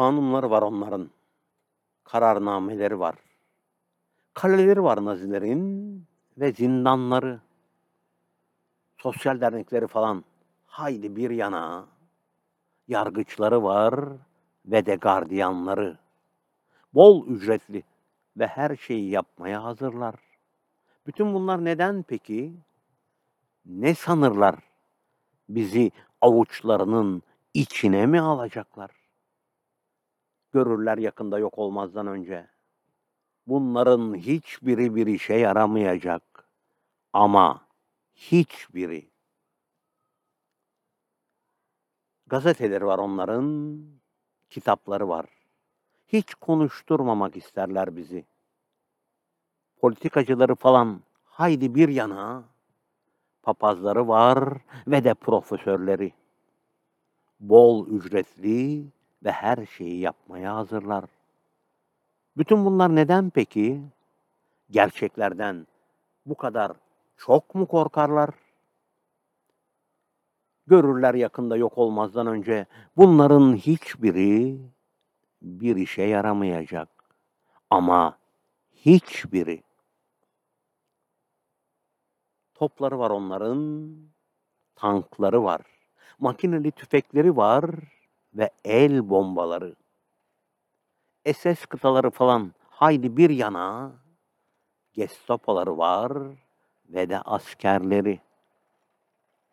Kanunları var onların. Kararnameleri var. Kaleleri var Nazilerin ve zindanları. Sosyal dernekleri falan. Haydi bir yana. Yargıçları var ve de gardiyanları. Bol ücretli ve her şeyi yapmaya hazırlar. Bütün bunlar neden peki? Ne sanırlar? Bizi avuçlarının içine mi alacaklar? Görürler yakında yok olmazdan önce. Bunların hiçbiri bir işe yaramayacak. Ama hiçbiri. Gazeteleri var onların, kitapları var. Hiç konuşturmamak isterler bizi. Politikacıları falan haydi bir yana, papazları var ve de profesörleri. Bol ücretli ve her şeyi yapmaya hazırlar. Bütün bunlar neden peki? Gerçeklerden bu kadar çok mu korkarlar? Görürler yakında yok olmazdan önce bunların hiçbiri bir işe yaramayacak. Ama hiçbiri. Topları var onların, tankları var, makineli tüfekleri var ve el bombaları. SS kıtaları falan haydi bir yana, Gestapoları var ve de askerleri.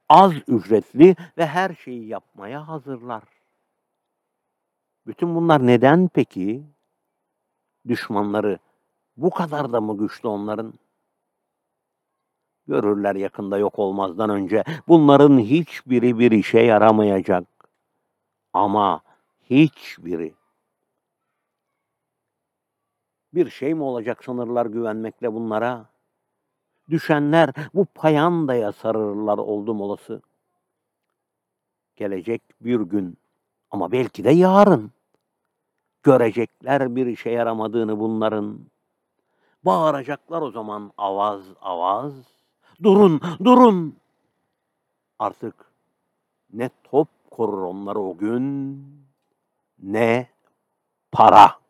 Az ücretli ve her şeyi yapmaya hazırlar. Bütün bunlar neden peki? Düşmanları bu kadar da mı güçlü onların? Görürler yakında yok olmazdan önce bunların hiçbiri bir işe yaramayacak. Ama hiçbiri. Bir şey mi olacak sanırlar güvenmekle bunlara? Düşenler bu payandaya sarılırlar oldum olası. Gelecek bir gün ama belki de yarın. Görecekler bir işe yaramadığını bunların. Bağıracaklar o zaman avaz avaz. Durun, durun. Artık ne top korur onları o gün ne para.